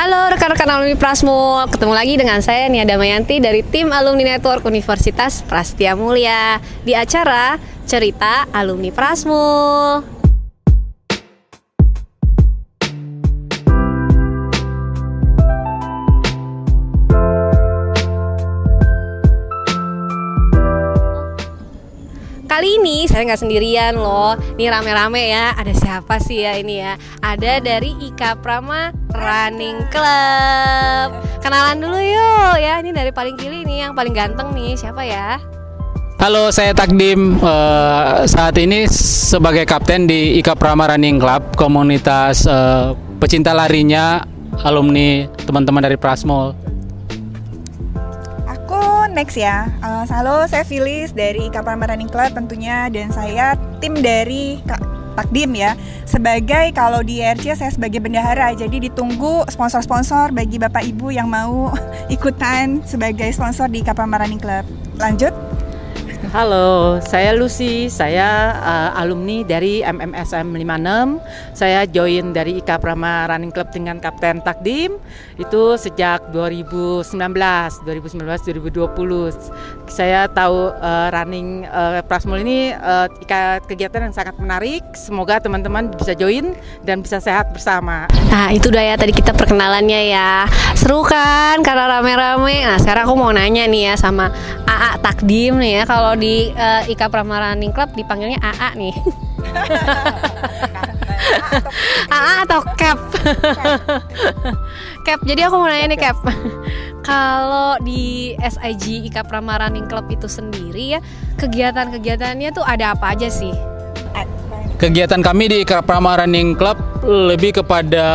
Halo rekan-rekan alumni Prasmul, ketemu lagi dengan saya Nia Damayanti dari tim Alumni Network Universitas Prastia Mulia di acara Cerita Alumni Prasmul. Ini saya nggak sendirian loh, ini rame-rame ya. Ada siapa sih ya ini ya? Ada dari Ika Prama Running Club. Kenalan dulu yuk ya. Ini dari paling kiri nih yang paling ganteng nih. Siapa ya? Halo, saya Takdim. Uh, saat ini sebagai kapten di Ika Prama Running Club, komunitas uh, pecinta larinya alumni teman-teman dari Prasmol. Next ya. Uh, halo, saya Filis dari Ika Prama Running Club tentunya dan saya tim dari Kak Takdim ya. Sebagai kalau di RC saya sebagai bendahara. Jadi ditunggu sponsor-sponsor bagi Bapak Ibu yang mau ikutan sebagai sponsor di Ika Prama Running Club. Lanjut. Halo, saya Lucy. Saya uh, alumni dari MMSM 56. Saya join dari Ika Prama Running Club dengan Kapten Takdim itu sejak 2019, 2019 2020. Saya tahu uh, running uh, Prasmul ini uh, kegiatan yang sangat menarik. Semoga teman-teman bisa join dan bisa sehat bersama. Nah, itu udah ya tadi kita perkenalannya ya. Seru kan karena rame-rame. Nah, sekarang aku mau nanya nih ya sama AA Takdim nih ya kalau di uh, Ika Prama Running Club dipanggilnya AA nih. AA atau Cap? Cap. Jadi aku mau nanya nih Cap. Kalau di SIG Ika Prama Running Club itu sendiri ya, kegiatan-kegiatannya tuh ada apa aja sih? Kegiatan kami di Ika Prama Running Club lebih kepada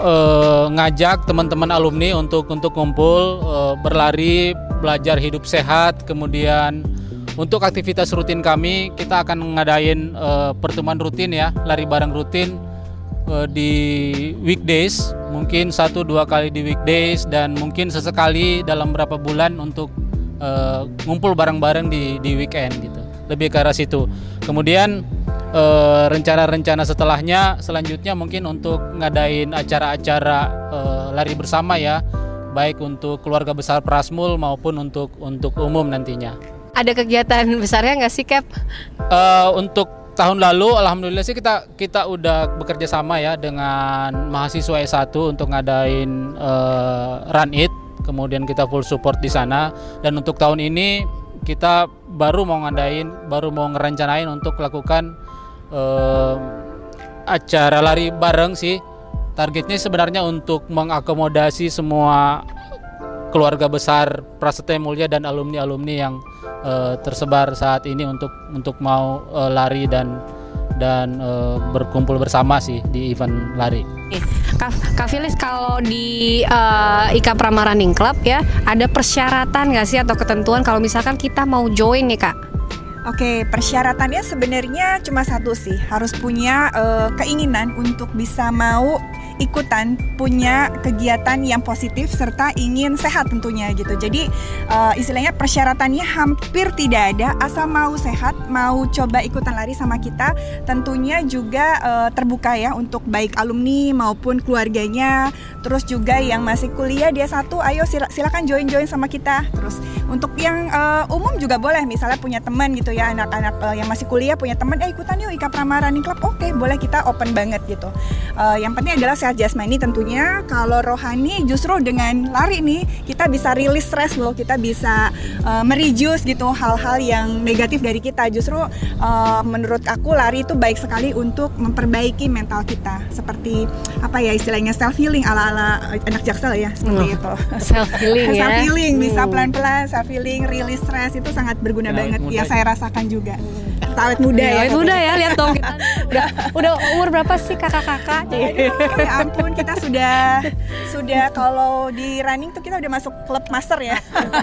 uh, ngajak teman-teman alumni untuk untuk kumpul, uh, berlari, belajar hidup sehat, kemudian untuk aktivitas rutin kami kita akan ngadain uh, pertemuan rutin ya, lari bareng rutin uh, di weekdays, mungkin satu dua kali di weekdays dan mungkin sesekali dalam beberapa bulan untuk uh, ngumpul bareng-bareng di di weekend gitu. Lebih ke arah situ. Kemudian rencana-rencana setelahnya selanjutnya mungkin untuk ngadain acara-acara lari bersama ya baik untuk keluarga besar Prasmul maupun untuk untuk umum nantinya. Ada kegiatan besarnya nggak sih Cap? Uh, untuk tahun lalu alhamdulillah sih kita kita udah bekerja sama ya dengan mahasiswa S1 untuk ngadain uh, Run It. Kemudian kita full support di sana. Dan untuk tahun ini kita baru mau ngadain baru mau ngerencanain untuk lakukan uh, acara lari bareng sih. Targetnya sebenarnya untuk mengakomodasi semua keluarga besar Prasetya Mulia dan alumni-alumni yang uh, tersebar saat ini untuk untuk mau uh, lari dan dan uh, berkumpul bersama sih di event lari. Kak, Filis kalau di uh, Ika Prama Running Club ya ada persyaratan nggak sih atau ketentuan kalau misalkan kita mau join nih kak? Oke, persyaratannya sebenarnya cuma satu sih, harus punya uh, keinginan untuk bisa mau ikutan punya kegiatan yang positif serta ingin sehat tentunya gitu. Jadi uh, istilahnya persyaratannya hampir tidak ada, asal mau sehat, mau coba ikutan lari sama kita, tentunya juga uh, terbuka ya untuk baik alumni maupun keluarganya. Terus juga yang masih kuliah dia satu, ayo silakan join-join sama kita. Terus untuk yang uh, umum juga boleh, misalnya punya teman gitu ya anak-anak uh, yang masih kuliah punya teman eh ikutan yuk Ika Prama Running Club oke okay, boleh kita open banget gitu uh, yang penting adalah sehat jasmani tentunya kalau rohani justru dengan lari nih kita bisa rilis stres loh kita bisa uh, mereduce gitu hal-hal yang negatif dari kita. Justru uh, menurut aku lari itu baik sekali untuk memperbaiki mental kita. Seperti apa ya istilahnya self healing ala ala anak jaksel ya seperti oh, itu. self healing ya. Self healing bisa pelan pelan self healing rilis stres itu sangat berguna ya, banget. ya saya rasakan juga awet muda ya, awet muda ya lihat dong. Kita udah udah umur berapa sih kakak-kakak? Ya ampun kita sudah sudah kalau di running tuh kita udah masuk klub master ya.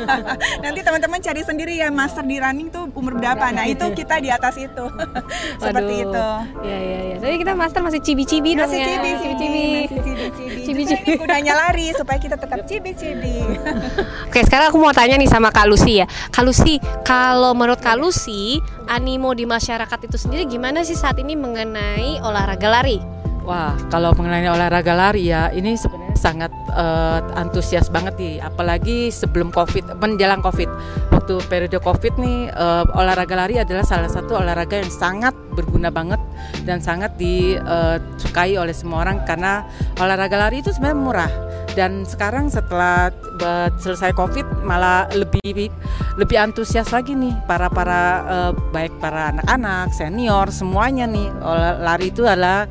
Nanti teman-teman cari sendiri ya master di running tuh umur berapa. Nah itu kita di atas itu. Seperti itu. Ya ya ya tapi kita master masih cibi-cibi dong masih ya. cibi cibi cibi cibi. Gunanya lari supaya kita tetap cibi-cibi. Oke sekarang aku mau tanya nih sama Kak Lucy ya. Kak Lucy kalau menurut Kak Lucy animo di masyarakat itu sendiri gimana sih saat ini mengenai olahraga lari? Wah, kalau mengenai olahraga lari ya, ini sebenarnya sangat uh, antusias banget nih. Apalagi sebelum COVID, menjelang COVID. Waktu periode COVID nih, uh, olahraga lari adalah salah satu olahraga yang sangat berguna banget dan sangat disukai oleh semua orang karena olahraga lari itu sebenarnya murah dan sekarang setelah selesai covid malah lebih lebih antusias lagi nih para para baik para anak-anak senior semuanya nih lari itu adalah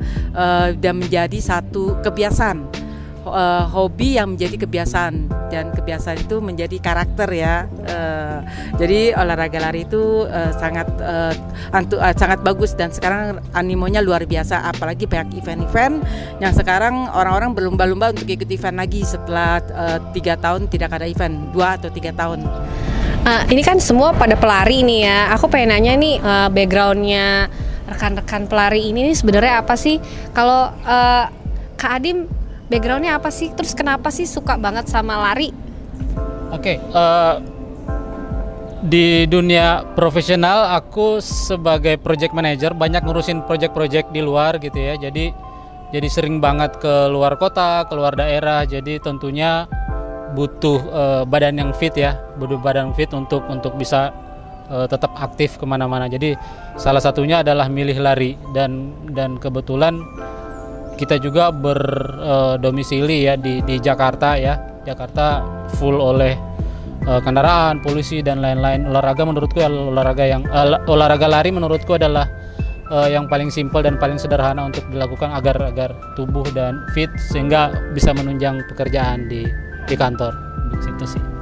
dan menjadi satu kebiasaan uh, hobi yang menjadi kebiasaan dan kebiasaan itu menjadi karakter ya. Uh, jadi olahraga lari itu uh, sangat uh, antu, uh, sangat bagus dan sekarang animonya luar biasa apalagi banyak event-event yang sekarang orang-orang berlomba-lomba untuk ikut event lagi setelah tiga tahun tidak ada event dua atau tiga tahun. Uh, ini kan semua pada pelari nih ya. Aku pengen nanya nih uh, backgroundnya rekan-rekan pelari ini nih sebenarnya apa sih? Kalau uh, Kak Adim backgroundnya apa sih? Terus kenapa sih suka banget sama lari? Oke okay, uh, eh, di dunia profesional aku sebagai project manager banyak ngurusin project-project di luar gitu ya. Jadi jadi sering banget ke luar kota ke luar daerah. Jadi tentunya butuh uh, badan yang fit ya butuh badan fit untuk untuk bisa uh, tetap aktif ke mana-mana. Jadi salah satunya adalah milih lari dan dan kebetulan kita juga berdomisili uh, ya di di Jakarta ya. Jakarta full oleh uh, kendaraan, polisi dan lain-lain. Olahraga menurutku olahraga yang uh, olahraga lari menurutku adalah uh, yang paling simpel dan paling sederhana untuk dilakukan agar agar tubuh dan fit sehingga bisa menunjang pekerjaan di di kantor. Di situ sih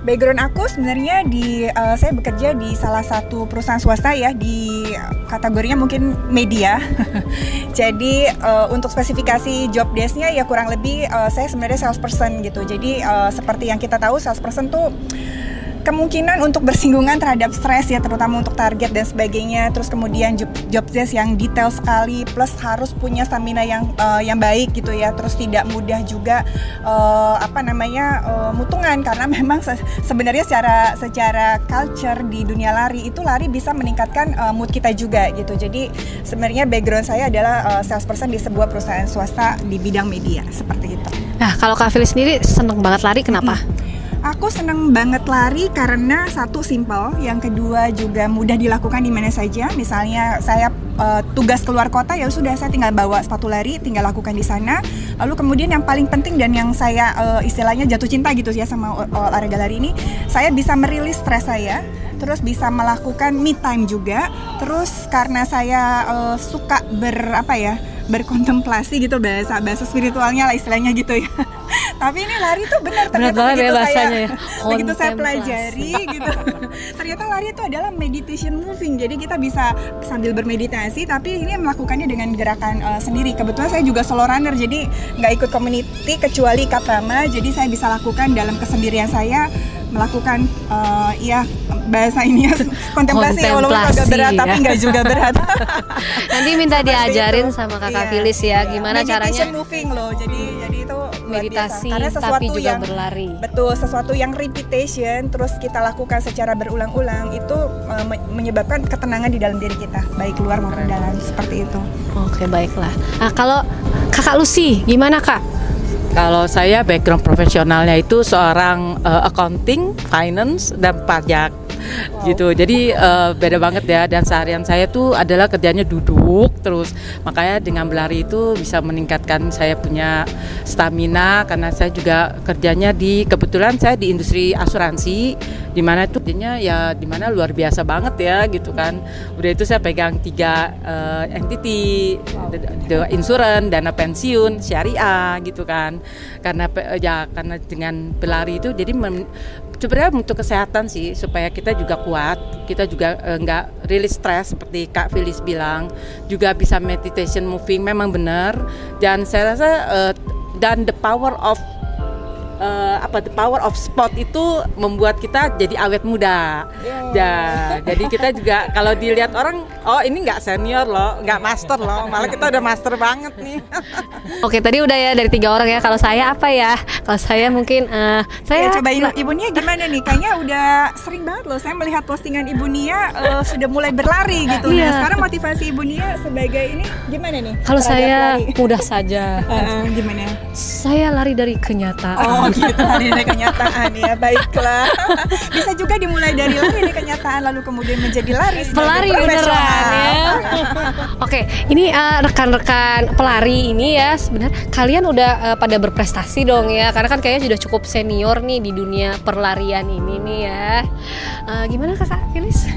background aku sebenarnya di uh, saya bekerja di salah satu perusahaan swasta ya di kategorinya mungkin media. Jadi uh, untuk spesifikasi job desknya ya kurang lebih uh, saya sebenarnya salesperson gitu. Jadi uh, seperti yang kita tahu salesperson tuh kemungkinan untuk bersinggungan terhadap stres ya terutama untuk target dan sebagainya terus kemudian job, job desk yang detail sekali plus harus punya stamina yang uh, yang baik gitu ya terus tidak mudah juga uh, apa namanya uh, mutungan karena memang se sebenarnya secara secara culture di dunia lari itu lari bisa meningkatkan uh, mood kita juga gitu jadi sebenarnya background saya adalah uh, salesperson di sebuah perusahaan swasta di bidang media seperti itu. Nah kalau Kak Fili sendiri seneng banget lari kenapa? Hmm. Aku seneng banget lari karena satu simple, yang kedua juga mudah dilakukan di mana saja. Misalnya saya uh, tugas keluar kota ya sudah saya tinggal bawa sepatu lari, tinggal lakukan di sana. Lalu kemudian yang paling penting dan yang saya uh, istilahnya jatuh cinta gitu ya sama olahraga lari ini, saya bisa merilis stres saya terus bisa melakukan me time juga terus karena saya uh, suka ber apa ya berkontemplasi gitu bahasa bahasa spiritualnya lah istilahnya gitu ya tapi ini lari tuh benar ternyata benar begitu ya bahasanya saya, ya. begitu saya pelajari gitu ternyata lari itu adalah meditation moving jadi kita bisa sambil bermeditasi tapi ini melakukannya dengan gerakan uh, sendiri kebetulan saya juga solo runner jadi nggak ikut community kecuali Kaprama jadi saya bisa lakukan dalam kesendirian saya melakukan uh, ya bahasa ini ya kontemplasi, kontemplasi ya walaupun agak berat ya. tapi nggak juga berat. Nanti minta diajarin sama kakak iya, Filis ya iya. gimana Meditation caranya. moving loh. Jadi meditasi karena sesuatu tapi juga yang, berlari. Betul, sesuatu yang repetition terus kita lakukan secara berulang-ulang itu uh, menyebabkan ketenangan di dalam diri kita, baik luar maupun dalam seperti itu. Oke, baiklah. Nah, kalau Kakak Lucy gimana, Kak? Kalau saya background profesionalnya itu seorang uh, accounting, finance dan pajak wow. gitu. Jadi uh, beda banget ya. Dan seharian saya tuh adalah kerjanya duduk terus. Makanya dengan berlari itu bisa meningkatkan saya punya stamina karena saya juga kerjanya di kebetulan saya di industri asuransi di mana itu kerjanya ya di mana luar biasa banget ya gitu kan. Udah itu saya pegang tiga uh, entity wow. the, insurance dana pensiun syariah gitu kan. Karena ya karena dengan berlari itu jadi sebenarnya untuk kesehatan sih supaya kita juga kuat kita juga uh, nggak rilis stres seperti Kak Filis bilang juga bisa meditation moving memang benar. Dan saya rasa uh, dan the power of eh, apa the power of sport itu membuat kita jadi awet muda. Ya, jadi kita juga kalau dilihat orang, oh ini nggak senior loh, nggak master loh, malah kita udah master banget nih. Oke, tadi udah ya dari tiga orang ya. Kalau saya apa ya? Kalau saya mungkin eh, saya Ya, coba ibu, ibu Nia gimana nih? Kayaknya udah sering banget loh. Saya melihat postingan ibu Nia eh, sudah mulai berlari gitu. Iya. Nah, sekarang motivasi ibu Nia sebagai ini gimana nih? kalau saya lari? mudah saja. Heeh, gimana? Saya lari dari kenyataan. Oh gitu lari dari kenyataan ya baiklah. Bisa juga dimulai dari lari dari kenyataan lalu kemudian menjadi lari sebagai pelari beneran ya. Oke, ini eh, rekan-rekan pelari ini ya sebenarnya kalian udah eh, pada berprestasi dong ya, karena kan kayaknya sudah cukup senior nih di dunia perlarian ini nih ya. Eh, gimana kakak Filis?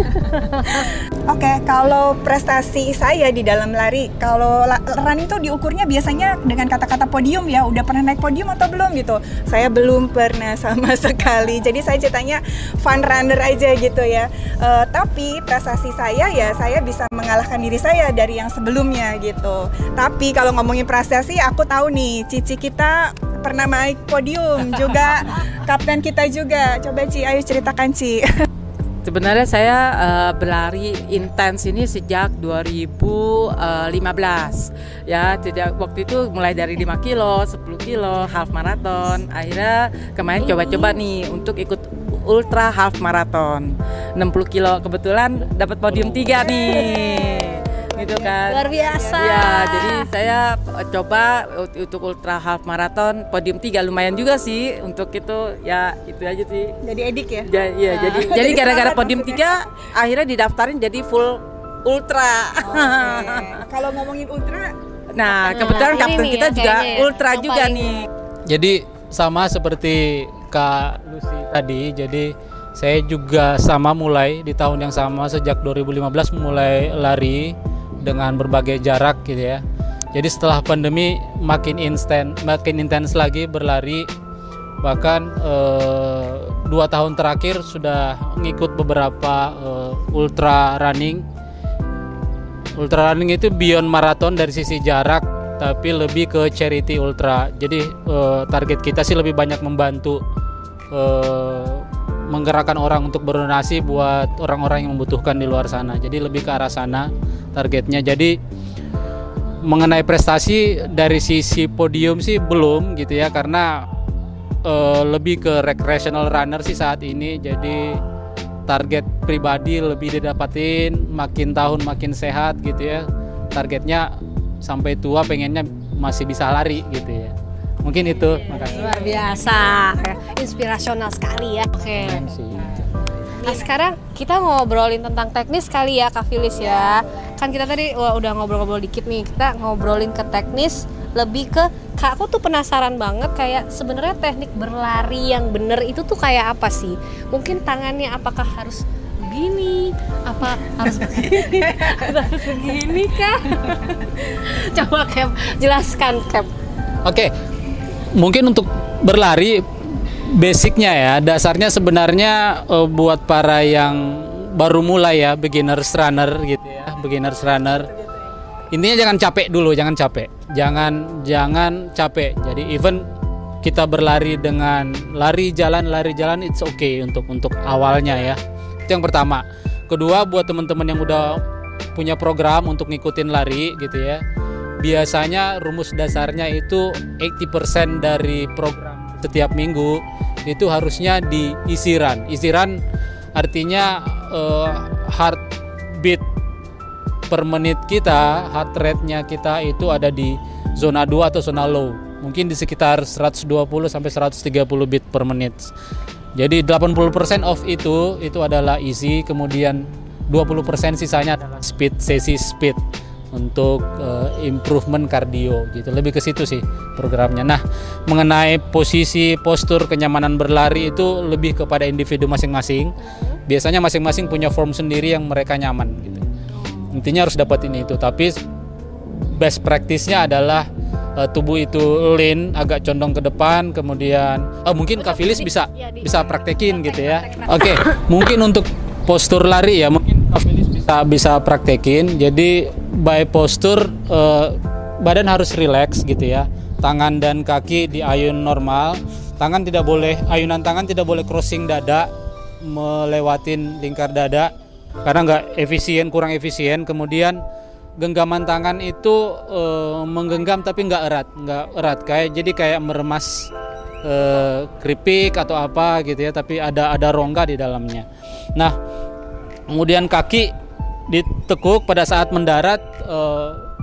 Oke, kalau prestasi saya di dalam lari, kalau la- running tuh diukurnya biasanya dengan kata-kata podium ya. Udah pernah naik podium atau belum gitu? Saya belum pernah sama sekali. Jadi saya ceritanya fun runner aja gitu ya. Eh, tapi prestasi saya ya saya bisa mengalahkan diri saya dari yang sebelumnya gitu. Tapi kalau ngomongin prestasi, aku tahu nih Cici kita pernah naik podium juga kapten kita juga. Coba Ci, ayo ceritakan Ci. Sebenarnya saya eh, berlari intens ini sejak 2015 ya tidak waktu itu mulai dari 5 kilo, 10 kilo, half marathon. Akhirnya kemarin coba-coba nih untuk ikut ultra half marathon. 60 kilo kebetulan dapat podium 3 nih gitu kan Luar biasa. ya jadi saya eh, coba untuk ultra half marathon podium 3 lumayan juga sih untuk itu ya itu aja sih Jadi edik ya. Ja- iya, jadi jadi gara-gara podium tiga akhirnya didaftarin jadi full ultra. Oke. Kalau ngomongin ultra, Nah, Nah, kebetulan ini kapten kita ya, juga kayaknya ya, ultra juga paling- nih. Jadi sama seperti Kak Lucy tadi, jadi saya juga sama mulai di tahun yang sama sejak 2015 mulai lari dengan berbagai jarak gitu ya. Jadi setelah pandemi makin instan, makin intens lagi berlari. Bahkan eh, dua tahun terakhir sudah ngikut beberapa eh, ultra running Ultra running itu beyond marathon dari sisi jarak tapi lebih ke charity ultra. Jadi eh, target kita sih lebih banyak membantu eh, menggerakkan orang untuk berdonasi buat orang-orang yang membutuhkan di luar sana. Jadi lebih ke arah sana targetnya. Jadi mengenai prestasi dari sisi podium sih belum gitu ya karena eh, lebih ke recreational runner sih saat ini. Jadi target pribadi lebih didapatin makin tahun makin sehat gitu ya targetnya sampai tua pengennya masih bisa lari gitu ya mungkin itu makasih Luar biasa, inspirasional sekali ya. Oke. Nah sekarang kita ngobrolin tentang teknis kali ya Kak Filis ya Kan kita tadi wah, udah ngobrol-ngobrol dikit nih Kita ngobrolin ke teknis lebih ke Kak aku tuh penasaran banget kayak sebenarnya teknik berlari yang bener itu tuh kayak apa sih? Mungkin tangannya apakah harus begini? Apa harus begini? harus begini kah? Coba Cap, jelaskan Cap oke mungkin untuk berlari basicnya ya dasarnya sebenarnya eh, buat para yang baru mulai ya beginners runner gitu ya beginners runner. Intinya jangan capek dulu jangan capek. Jangan jangan capek. Jadi even kita berlari dengan lari jalan lari jalan it's okay untuk untuk awalnya ya. Itu yang pertama. Kedua buat teman-teman yang udah punya program untuk ngikutin lari gitu ya biasanya rumus dasarnya itu 80% dari program setiap minggu itu harusnya diisi run isi run artinya eh, heartbeat per menit kita heart rate-nya kita itu ada di zona 2 atau zona low. Mungkin di sekitar 120 sampai 130 beat per menit. Jadi 80% of itu itu adalah easy. Kemudian 20% sisanya adalah speed sesi speed untuk eh, improvement cardio gitu. Lebih ke situ sih programnya. Nah mengenai posisi postur kenyamanan berlari itu lebih kepada individu masing-masing. Biasanya masing-masing punya form sendiri yang mereka nyaman gitu. Intinya harus dapetin itu. Tapi best practice-nya adalah eh, tubuh itu lean agak condong ke depan kemudian oh, mungkin Kak Filis bisa Iya, di- bisa praktekin gitu ya. oke mungkin untuk postur lari ya mungkin Kak Filis bisa bisa praktekin. Jadi by postur eh, badan harus relax gitu ya. Tangan dan kaki diayun normal. Tangan tidak boleh ayunan tangan tidak boleh crossing dada melewatin lingkar dada karena nggak efisien kurang efisien. Kemudian genggaman tangan itu uh, menggenggam tapi nggak erat nggak erat. Kayak jadi kayak meremas uh, keripik atau apa gitu ya tapi ada ada rongga di dalamnya. Nah kemudian kaki ditekuk pada saat mendarat uh,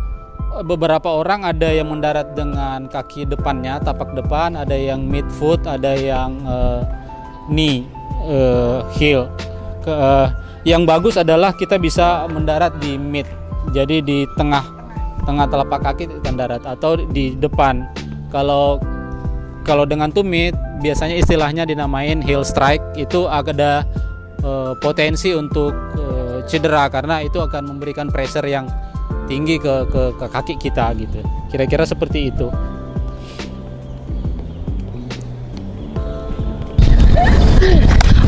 beberapa orang ada yang mendarat dengan kaki depannya tapak depan ada yang mid foot ada yang uh, knee uh, heel. Ke, uh, yang bagus adalah kita bisa mendarat di mid jadi di tengah tengah telapak kaki mendarat atau di depan. Kalau kalau dengan tumit biasanya istilahnya dinamain heel strike itu ada uh, potensi untuk uh, cedera karena itu akan memberikan pressure yang tinggi ke, ke ke kaki kita gitu kira-kira seperti itu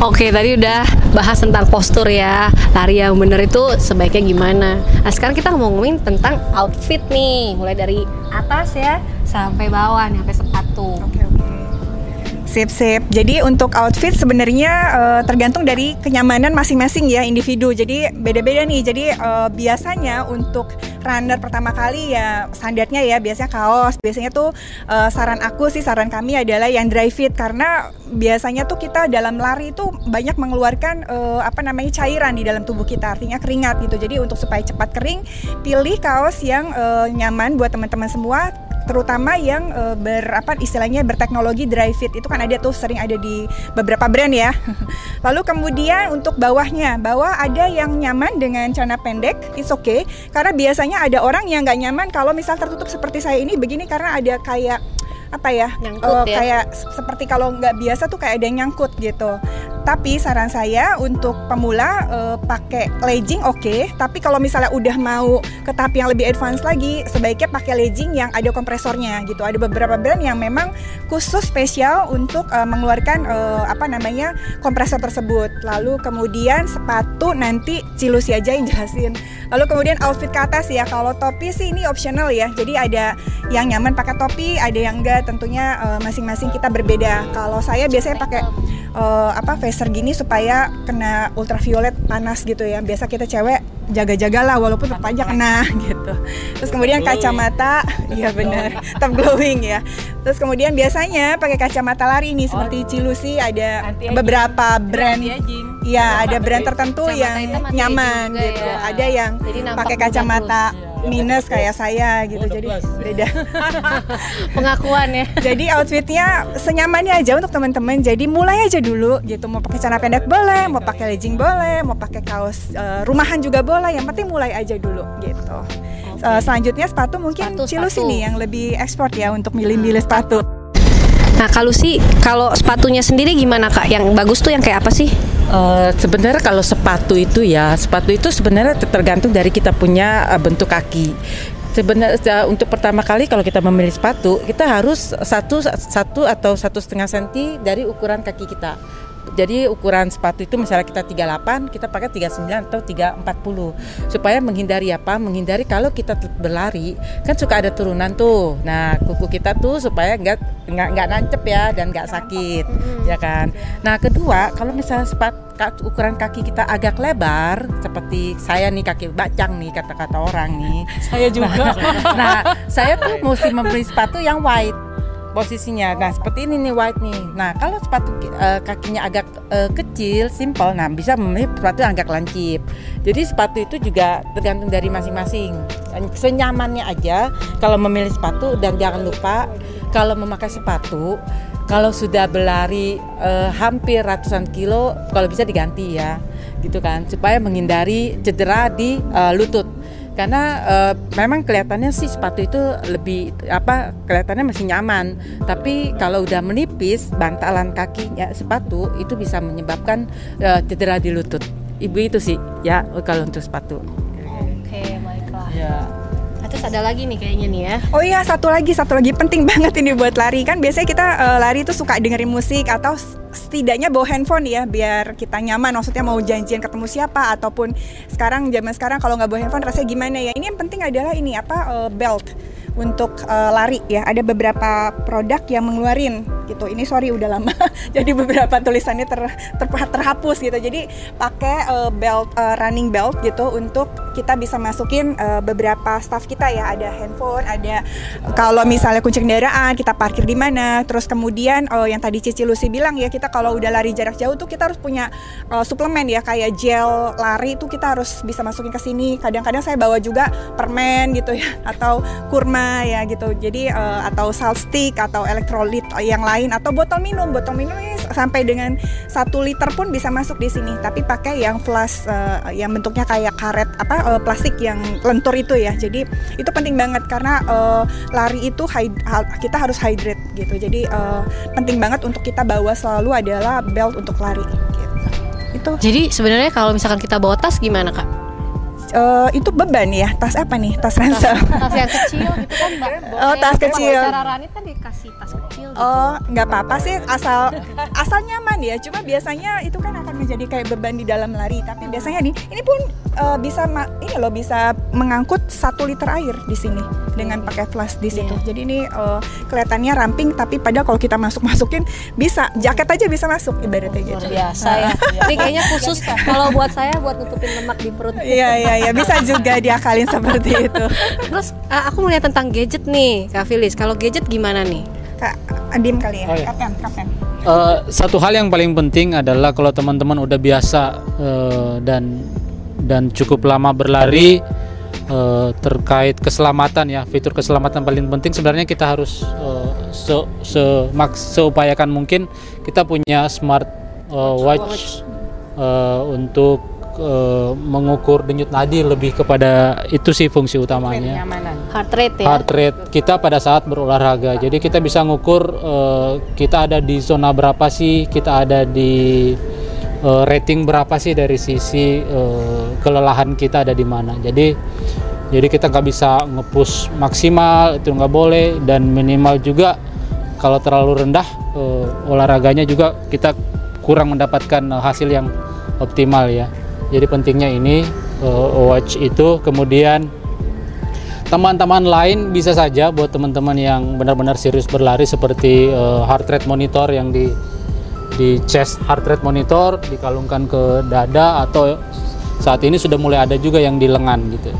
Oke, tadi udah bahas tentang postur ya. Lari yang bener itu sebaiknya gimana? Nah, sekarang kita ngomongin tentang outfit nih, mulai dari atas ya sampai bawah nih, sampai sepatu. Oke. Sip sip. Jadi untuk outfit sebenarnya uh, tergantung dari kenyamanan masing-masing ya individu. Jadi beda-beda nih. Jadi uh, biasanya untuk runner pertama kali ya standarnya ya biasanya kaos. Biasanya tuh uh, saran aku sih saran kami adalah yang dry fit karena biasanya tuh kita dalam lari itu banyak mengeluarkan uh, apa namanya cairan di dalam tubuh kita artinya keringat gitu. Jadi untuk supaya cepat kering pilih kaos yang uh, nyaman buat teman-teman semua terutama yang uh, ber apa istilahnya berteknologi dry fit itu kan ada tuh sering ada di beberapa brand ya. Lalu kemudian untuk bawahnya, bawah ada yang nyaman dengan celana pendek, it's okay. Karena biasanya ada orang yang nggak nyaman kalau misal tertutup seperti saya ini begini karena ada kayak apa ya, Nyangkut uh, ya? kayak seperti kalau nggak biasa tuh kayak ada yang nyangkut gitu. Tapi saran saya untuk pemula uh, pakai legging oke, tapi kalau misalnya udah mau ke tahap yang lebih advance lagi, sebaiknya pakai legging yang ada kompresornya gitu. Ada beberapa brand yang memang khusus spesial untuk uh, mengeluarkan uh, apa namanya kompresor tersebut. Lalu kemudian sepatu nanti Cilusi aja yang jelasin. Lalu kemudian outfit ke atas ya. Kalau topi sih ini optional ya. Jadi ada yang nyaman pakai topi, ada yang enggak. Tentunya uh, masing-masing kita berbeda. Kalau saya biasanya pakai uh, apa visor gini supaya kena ultraviolet panas gitu ya. Biasa kita cewek jaga-jagalah walaupun tetap aja kena gitu. Terus kemudian kacamata, iya benar, tetap glowing ya. Terus kemudian biasanya pakai kacamata lari nih seperti Cilusi ada beberapa brand. Iya, ada brand tertentu yang nyaman gitu. ya. Ada yang pakai kacamata terus. Minus kayak saya gitu. Oh, Jadi beda. Pengakuan ya. Jadi outfitnya senyamannya aja untuk teman-teman. Jadi mulai aja dulu gitu. Mau pakai celana pendek boleh, mau pakai legging boleh, mau pakai kaos eh, rumahan juga boleh. Yang penting mulai aja dulu gitu. Eh, selanjutnya sepatu mungkin Sepatu, Cilus sepatu. ini yang lebih ekspor ya untuk milih-milih sepatu. Nah, kalau sih kalau sepatunya sendiri gimana Kak? Yang bagus tuh yang kayak apa sih? Eh, sebenarnya kalau sepatu itu ya, sepatu itu sebenarnya tergantung dari kita punya eh, bentuk kaki. Sebenarnya untuk pertama kali kalau kita memilih sepatu, kita harus satu satu atau satu setengah senti dari ukuran kaki kita. Jadi ukuran sepatu itu misalnya kita 38, kita pakai 39 atau 340 supaya menghindari apa? Menghindari kalau kita berlari kan suka ada turunan tuh. Nah kuku kita tuh supaya nggak nggak nggak nancep ya dan nggak sakit, ya kan. Nah kedua kalau misalnya sepat ka- ukuran kaki kita agak lebar seperti saya nih kaki bacang nih kata-kata orang nih. Saya juga. nah, saya tuh mesti membeli sepatu yang white posisinya. Nah, seperti ini nih white nih. Nah, kalau sepatu eh, kakinya agak eh, kecil, simple, nah bisa memilih sepatu yang agak lancip. Jadi sepatu itu juga tergantung dari masing-masing. Senyamannya aja kalau memilih sepatu dan jangan lupa kalau memakai sepatu kalau sudah berlari eh, hampir ratusan kilo kalau bisa diganti ya gitu kan supaya menghindari cedera di eh, lutut karena eh, memang kelihatannya sih sepatu itu lebih apa kelihatannya masih nyaman. Tapi kalau udah menipis bantalan kakinya sepatu itu bisa menyebabkan eh, cedera di lutut. Ibu itu sih ya kalau untuk sepatu. Oke, baiklah. ya terus ada lagi nih kayaknya nih ya. Oh iya satu lagi satu lagi penting banget ini buat lari. Kan biasanya kita eh, lari itu suka dengerin musik atau setidaknya bawa handphone ya biar kita nyaman. Maksudnya mau janjian ketemu siapa ataupun sekarang zaman sekarang kalau nggak bawa handphone rasanya gimana ya? Ini yang penting adalah ini apa eh, belt untuk uh, lari ya. Ada beberapa produk yang mengeluarin gitu. Ini sorry udah lama, jadi beberapa tulisannya ter, ter, terhapus gitu. Jadi pakai uh, belt uh, running belt gitu untuk kita bisa masukin uh, beberapa staff kita ya. Ada handphone, ada kalau misalnya kunci kendaraan kita parkir di mana. Terus kemudian uh, yang tadi Cici Lucy bilang ya kita kalau udah lari jarak jauh tuh kita harus punya uh, suplemen ya kayak gel lari itu kita harus bisa masukin ke sini. Kadang-kadang saya bawa juga permen gitu ya atau kurma ya gitu. Jadi uh, atau salt stick atau elektrolit yang lain atau botol minum. Botol minum ini sampai dengan satu liter pun bisa masuk di sini. Tapi pakai yang flash uh, yang bentuknya kayak karet apa uh, plastik yang lentur itu ya. Jadi itu penting banget karena uh, lari itu kita harus hydrate gitu. Jadi uh, penting banget untuk kita bawa selalu adalah belt untuk lari gitu. Itu. Jadi sebenarnya kalau misalkan kita bawa tas gimana kak? Uh, itu beban ya tas apa nih? Tas ransel. Tas, tas yang kecil gitu kan mbak. Oh tas kecil. cara Rani kan dikasih tas kecil gitu. oh nggak apa-apa sih asal asal nyaman ya. Cuma biasanya itu kan akan menjadi kayak beban di dalam lari. Tapi biasanya nih ini pun uh, bisa ini loh bisa mengangkut satu liter air di sini dengan pakai flash di situ yeah. jadi ini uh, kelihatannya ramping tapi pada kalau kita masuk masukin bisa jaket aja bisa masuk ibaratnya gitu biasa ya ini kayaknya khusus kalau buat saya buat nutupin lemak di perut iya iya ya bisa juga diakalin seperti itu. Terus uh, aku mau lihat tentang gadget nih, Kak Filis. Kalau gadget gimana nih? Kak Adim kali ya, oh, iya. Kapten, Kapten. Uh, satu hal yang paling penting adalah kalau teman-teman udah biasa uh, dan dan cukup lama berlari uh, terkait keselamatan ya fitur keselamatan paling penting sebenarnya kita harus uh, se, se maks seupayakan mungkin kita punya smart uh, watch uh, untuk uh, mengukur denyut nadi lebih kepada itu sih fungsi utamanya. Heart rate ya. Heart rate kita pada saat berolahraga. Jadi kita bisa ngukur uh, kita ada di zona berapa sih, kita ada di uh, rating berapa sih dari sisi uh, kelelahan kita ada di mana. Jadi jadi kita nggak bisa ngepush maksimal itu nggak boleh dan minimal juga kalau terlalu rendah uh, olahraganya juga kita kurang mendapatkan hasil yang optimal ya. Jadi pentingnya ini uh, watch itu kemudian teman-teman lain bisa saja buat teman-teman yang benar-benar serius berlari seperti uh, heart rate monitor yang di di chest heart rate monitor dikalungkan ke dada atau saat ini sudah mulai ada juga yang di lengan gitu.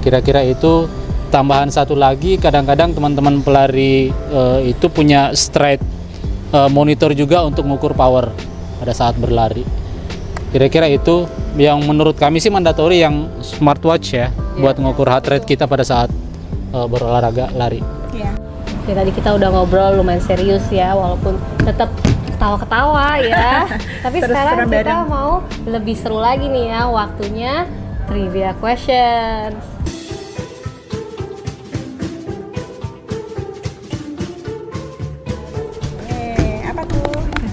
Kira-kira itu tambahan satu lagi kadang-kadang teman-teman pelari uh, itu punya stride uh, monitor juga untuk mengukur power pada saat berlari. Kira-kira itu yang menurut kami sih mandatori yang smartwatch ya, ya. buat ngukur heart rate kita pada saat uh, berolahraga lari. Iya. Oke, tadi kita udah ngobrol lumayan serius ya, walaupun tetap ketawa-ketawa ya. Tapi sekarang kita mau lebih seru lagi nih ya, waktunya trivia questions.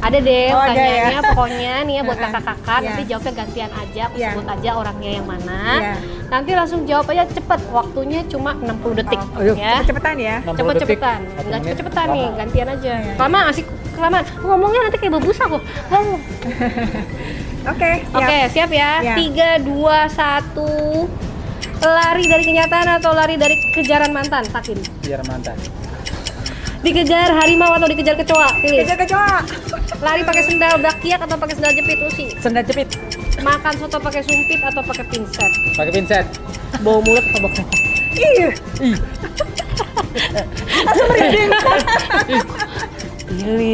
Ada deh oh, pertanyaannya ya. pokoknya nih ya buat kakak-kakak yeah. nanti jawabnya gantian aja, aku yeah. sebut aja orangnya yang mana. Yeah. Nanti langsung jawab aja cepet, waktunya cuma 60 detik oh, ya. Cepet-cepetan ya. Cepet-cepetan. Enggak cepet-cepetan nih, gantian aja. Yeah. Kelamaan asik kelamaan. Ngomongnya nanti kayak bebusa kok. Oke, Oke, okay, siap ya. Yeah. Tiga, dua, satu. Lari dari kenyataan atau lari dari kejaran mantan, Takin? Kejaran mantan. Dikejar harimau atau dikejar kecoa? Pilih. Kejar kecoa. Lari pakai sendal dakiak atau pakai sendal jepit Usi? Sendal jepit. Makan soto pakai sumpit atau pakai pinset? Pakai pinset. Bau mulut atau bau? Ih. Ih. Langsung merinding. Pilih.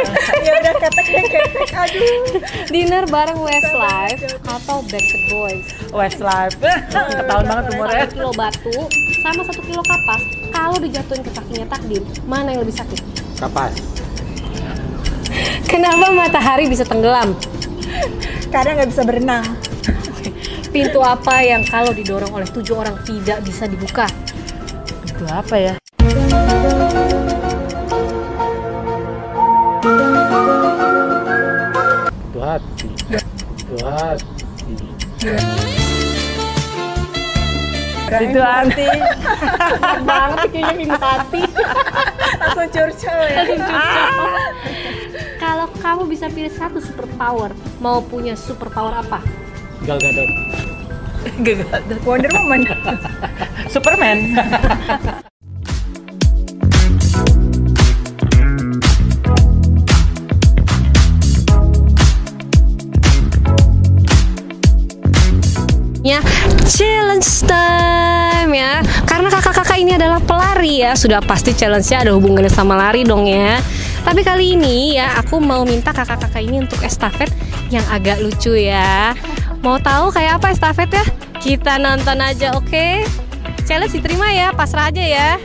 ya udah ketek deh ketek. Aduh. Dinner bareng Westlife atau Backstreet Boys? Westlife. Ketahuan banget umurnya. Satu kilo batu sama satu kilo kapas. Kalau dijatuhin ke kakinya takdim, mana yang lebih sakit? Kapas. Kenapa matahari bisa tenggelam? Karena nggak bisa berenang. Pintu apa yang kalau didorong oleh tujuh orang tidak bisa dibuka? Pintu apa ya? Hati. Pintu hati. Hati. banget kayaknya pintu hati. Langsung curcol ya. Langsung curcol. Kalau kamu bisa pilih satu superpower, mau punya superpower apa? Gal Gadot. Gal Gadot. Wonder Woman. Superman. Challenge time ya. Karena kakak-kakak ini adalah pelari ya, sudah pasti challenge-nya ada hubungannya sama lari dong ya. Tapi kali ini ya aku mau minta kakak-kakak ini untuk estafet yang agak lucu ya. Mau tahu kayak apa estafet ya? Kita nonton aja, oke? Challenge diterima ya, pasrah aja ya.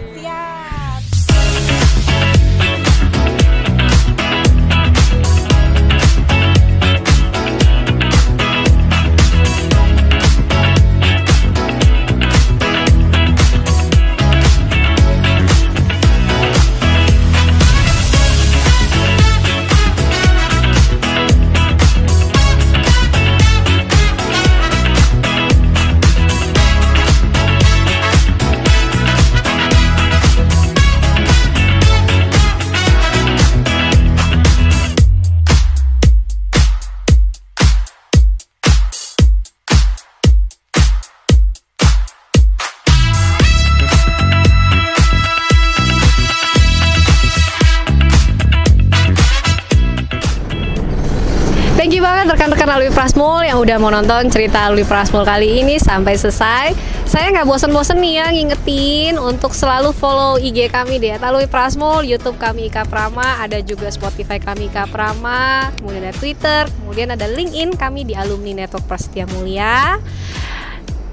Banget rekan-rekan Alwi Prasmul yang udah mau nonton cerita Alwi Prasmul kali ini sampai selesai. Saya nggak bosen-bosen nih ya ngingetin untuk selalu follow IG kami di Alwi Prasmul, YouTube kami Ika Prama, ada juga Spotify kami Ika Prama, kemudian ada Twitter, kemudian ada LinkedIn kami di Alumni Network Prasetya Mulia.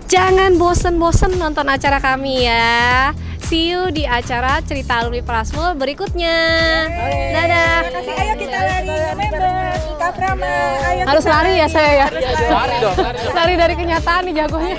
Jangan bosen-bosen nonton acara kami ya. See you di acara cerita alumni Prasmul berikutnya. Dadah. Terima kasih. Ayo kita lari member Ika Prama. Ayo Harus kita lari ya saya ya. Lari dong, lari dong. Lari dari kenyataan nih jagonya.